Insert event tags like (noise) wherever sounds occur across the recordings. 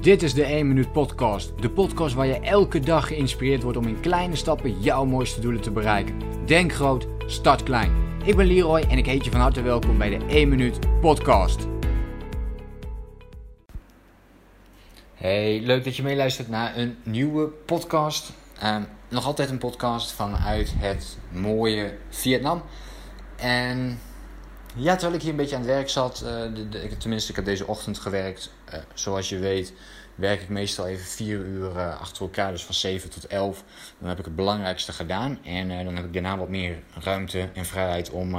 Dit is de 1 Minuut Podcast. De podcast waar je elke dag geïnspireerd wordt om in kleine stappen jouw mooiste doelen te bereiken. Denk groot, start klein. Ik ben Leroy en ik heet je van harte welkom bij de 1 Minuut Podcast. Hey, leuk dat je meeluistert naar een nieuwe podcast. Ehm, nog altijd een podcast vanuit het mooie Vietnam. En ja, terwijl ik hier een beetje aan het werk zat, uh, de, tenminste ik heb deze ochtend gewerkt. Uh, zoals je weet werk ik meestal even vier uur uh, achter elkaar, dus van 7 tot 11. Dan heb ik het belangrijkste gedaan en dan heb ik daarna wat meer ruimte en vrijheid om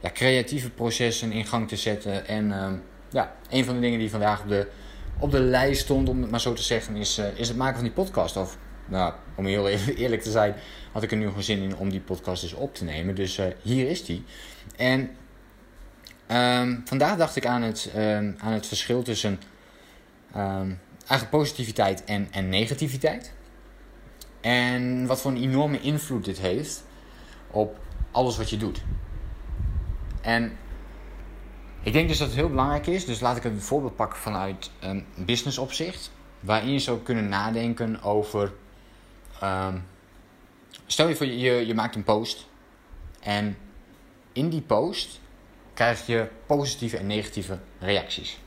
ja, creatieve processen in gang te zetten. En ja, een van de dingen die vandaag op de, op de lijst stond, om het maar zo te zeggen, is, is het maken van die podcast. Of nou, om heel (laughs) eerlijk te zijn, had ik er nu gewoon zin in om die podcast eens op te nemen. Dus hier is die. En Um, vandaag dacht ik aan het, um, aan het verschil tussen um, eigenlijk positiviteit en, en negativiteit. En wat voor een enorme invloed dit heeft op alles wat je doet. En ik denk dus dat het heel belangrijk is, dus laat ik een voorbeeld pakken vanuit een business opzicht. Waarin je zou kunnen nadenken over. stel je voor, je, je maakt een post. En in die post krijg je positieve en negatieve reacties.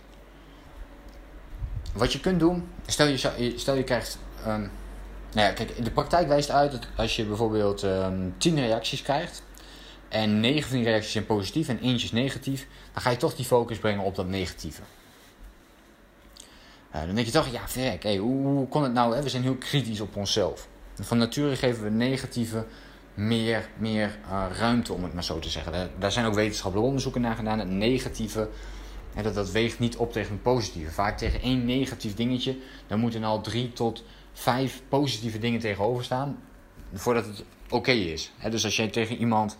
Wat je kunt doen, stel je, stel je krijgt. Um, nou ja, kijk, de praktijk wijst uit dat als je bijvoorbeeld um, ehm, 10 reacties krijgt. En 9 van die reacties zijn positief en eentje is negatief. Dan ga je toch die focus brengen op dat negatieve. Uh, dan denk je toch, ja, verrek, hoe, hoe kon het nou? Hè? We zijn heel kritisch op onszelf. Van nature geven we negatieve meer, meer uh, ruimte, om het maar zo te zeggen. Daar, zijn ook wetenschappelijke onderzoeken naar gedaan. Het negatieve, hè, dat, dat weegt niet op tegen het positieve. Vaak tegen één negatief dingetje, dan moeten al drie tot vijf positieve dingen tegenover staan. Voordat het oké is. Dus als jij tegen iemand,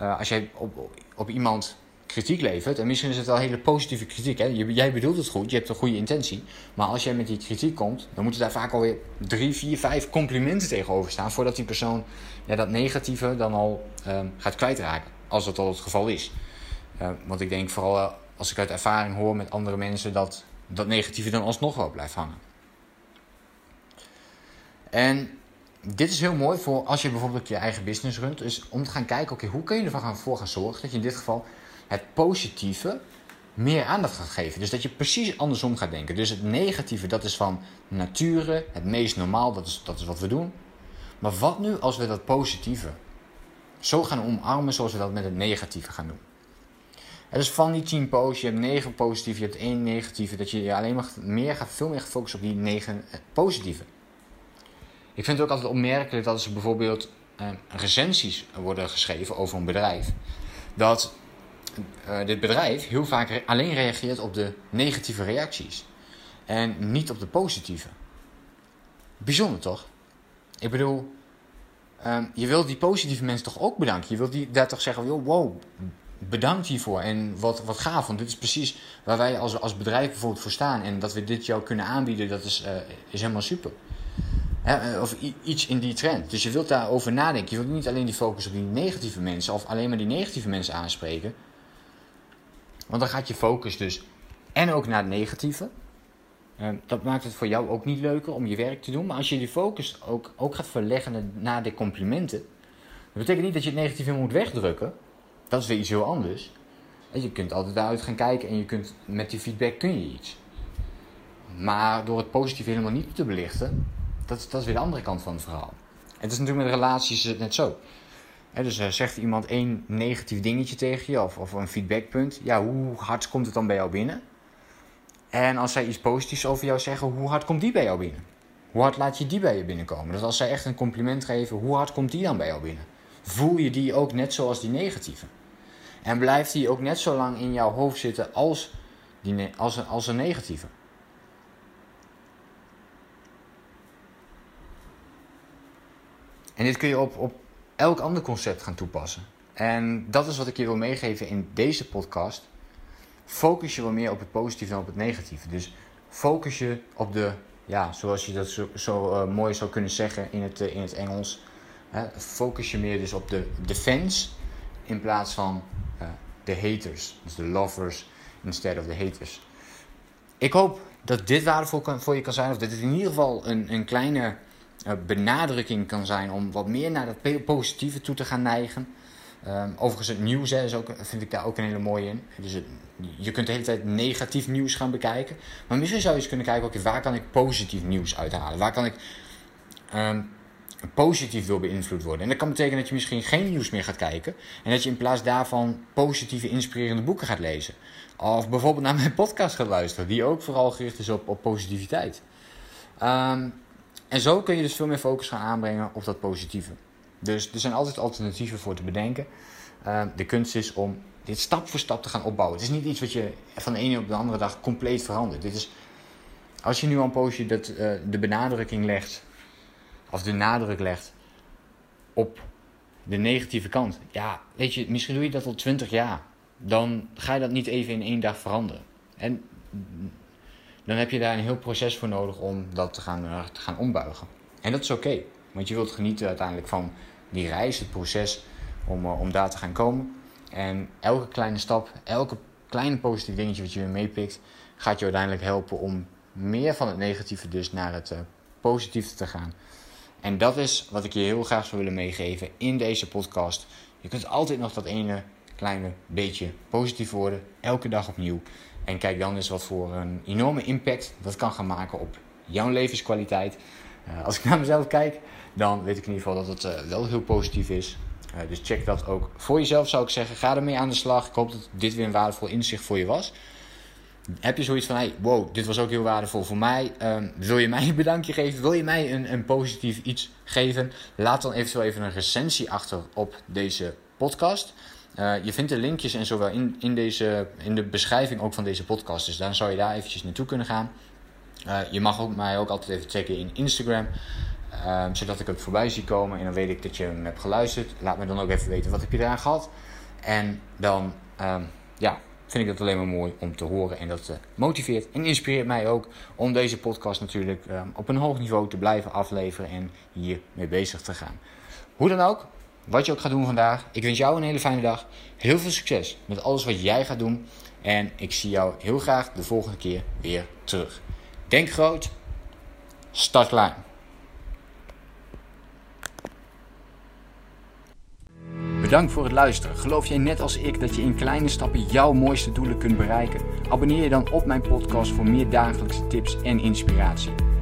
uh, als jij op, op iemand kritiek levert. En misschien is het wel hele positieve kritiek. Hè? Jij bedoelt het goed, je hebt een goede intentie. Maar als jij met die kritiek komt, dan moeten daar vaak alweer drie, vier, vijf complimenten tegenover staan. Voordat die persoon ja, dat negatieve dan al uh, gaat kwijtraken. Als dat al het geval is. Uh, want ik denk vooral eh, als ik uit ervaring hoor met andere mensen dat dat negatieve dan alsnog wel blijft hangen. En dit is heel mooi voor als je bijvoorbeeld je eigen business runt. Dus om te gaan kijken, oké, hoe kun je ervoor gaan zorgen dat je in dit geval het positieve meer aandacht gaat geven. Dus dat je precies andersom gaat denken. Dus het negatieve, dat is van nature, het meest normaal, dat is, dat is wat we doen. Maar wat nu als we dat positieve zo gaan omarmen zoals we dat met het negatieve gaan doen? Het is van die 10 posts, je hebt 9 positieve, je hebt 1 negatieve, dat je alleen maar meer gaat, veel meer focussen op die 9 eh, positieve. Ik vind het ook altijd opmerkelijk dat als er bijvoorbeeld eh, recensies worden geschreven over een bedrijf, dat uh, dit bedrijf heel vaak alleen reageert op de negatieve reacties. En niet op de positieve. Bijzonder toch? Ik bedoel, um, je wilt die positieve mensen toch ook bedanken? Je wilt die, daar toch zeggen, wow, bedankt hiervoor en wat, wat gaaf. Want dit is precies waar wij als, als bedrijf bijvoorbeeld voor staan. En dat we dit jou kunnen aanbieden, dat is, uh, is helemaal super. Eh, of iets in die trend. Dus je wilt daarover nadenken. Je wilt niet alleen die focus op die negatieve mensen of alleen maar die negatieve mensen aanspreken. Want dan gaat je focus dus en ook naar het negatieve. Uh, dat maakt het voor jou ook niet leuker om je werk te doen. Maar als je die focus ook, ook gaat verleggen naar de complimenten. Dat betekent niet dat je het negatieve moet wegdrukken. Dat is weer iets heel anders. Je kunt altijd daaruit gaan kijken en je kunt, met die feedback kun je iets. Maar door het positieve helemaal niet te belichten, dat, dat is weer de andere kant van het verhaal. En het is natuurlijk met relaties net zo dus uh, zegt iemand één negatief dingetje tegen je of, of een feedbackpunt. Ja, hoe hard komt het dan bij jou binnen? En als zij iets positiefs over jou zeggen, hoe hard komt die bij jou binnen? Hoe hard laat je die bij je binnenkomen? Dus als zij echt een compliment geven, hoe hard komt die dan bij jou binnen? Voel je die ook net zoals die negatieve? En blijft die ook net zo lang in jouw hoofd zitten als, die als, als een negatieve? En dit kun je op, op elk ander concept gaan toepassen. En dat is wat ik je wil meegeven in deze podcast. Focus je wel meer op het positieve dan op het negatieve. Dus focus je op de, ja, zoals je dat zo, uh, mooi zou kunnen zeggen in het, uh, in het Engels. Focus je meer dus op de, de fans in plaats van uh, de haters. Dus de lovers instead of de haters. Ik hoop dat dit waardevol kan, voor je kan zijn. Of dat het in ieder geval een, een kleine benadrukking kan zijn om wat meer naar dat positieve toe te gaan neigen. Um, overigens, het nieuws hè, is ook, vind ik daar ook een hele mooie in. Dus je kunt de hele tijd negatief nieuws gaan bekijken. Maar misschien zou je eens kunnen kijken, waar kan ik positief nieuws uithalen? Waar kan ik um, positief wil beïnvloed worden? En dat kan betekenen dat je misschien geen nieuws meer gaat kijken. En dat je in plaats daarvan positieve, inspirerende boeken gaat lezen. Of bijvoorbeeld naar mijn (laughs) podcast gaat luisteren, die ook vooral gericht is op, op positiviteit. Um, en zo kun je dus veel meer focus gaan aanbrengen op dat positieve. Dus er zijn altijd alternatieven voor te bedenken. Uh, de kunst is om dit stap voor stap te gaan opbouwen. Het is niet iets wat je van de ene op de andere dag compleet verandert. Dit is, als je nu al een poosje dat, uh, de benadrukking legt, of de nadruk legt op de negatieve kant. Ja, weet je, misschien doe je dat al twintig jaar. Dan ga je dat niet even in één dag veranderen. En dan heb je daar een heel proces voor nodig om dat te gaan, uh, te gaan ombuigen. En dat is oké, want je wilt genieten uiteindelijk van die reis, het proces om, uh, om daar te gaan komen. En elke kleine stap, elke kleine positief dingetje wat je weer meepikt, gaat je uiteindelijk helpen om meer van het negatieve dus naar het uh, positieve te gaan. En dat is wat ik je heel graag zou willen meegeven in deze podcast. Je kunt altijd nog dat ene kleine beetje positief worden, elke dag opnieuw. En kijk dan eens wat voor een enorme impact dat kan gaan maken op jouw levenskwaliteit. Uh, als ik naar mezelf kijk, dan weet ik in ieder geval dat het uh, wel heel positief is. Uh, dus check dat ook voor jezelf, zou ik zeggen. Ga ermee aan de slag. Ik hoop dat dit weer een waardevol inzicht voor je was. Heb je zoiets van, hey, wow, dit was ook heel waardevol voor mij. Um, wil je mij een bedankje geven? Wil je mij een, een positief iets geven? Laat dan eventueel even een recensie achter op deze podcast. Uh, je vindt de linkjes en zo wel in, in, deze, in de beschrijving ook van deze podcast. Dus dan zou je daar eventjes naartoe kunnen gaan. Uh, je mag ook, mij ook altijd even checken in Instagram. Uh, zodat ik het voorbij zie komen en dan weet ik dat je hem hebt geluisterd. Laat me dan ook even weten wat heb je eraan gehad. En dan ehm, ja, vind ik dat alleen maar mooi om te horen. En dat motiveert en inspireert mij ook om deze podcast natuurlijk ehm, op een hoog niveau te blijven afleveren en hier mee bezig te gaan. Hoe dan ook, wat je ook gaat doen vandaag. Ik wens jou een hele fijne dag. Heel veel succes met alles wat jij gaat doen. En ik zie jou heel graag de volgende keer weer terug. Denk groot, start klein. Bedankt voor het luisteren. Geloof jij net als ik dat je in kleine stappen jouw mooiste doelen kunt bereiken? Abonneer je dan op mijn podcast voor meer dagelijkse tips en inspiratie.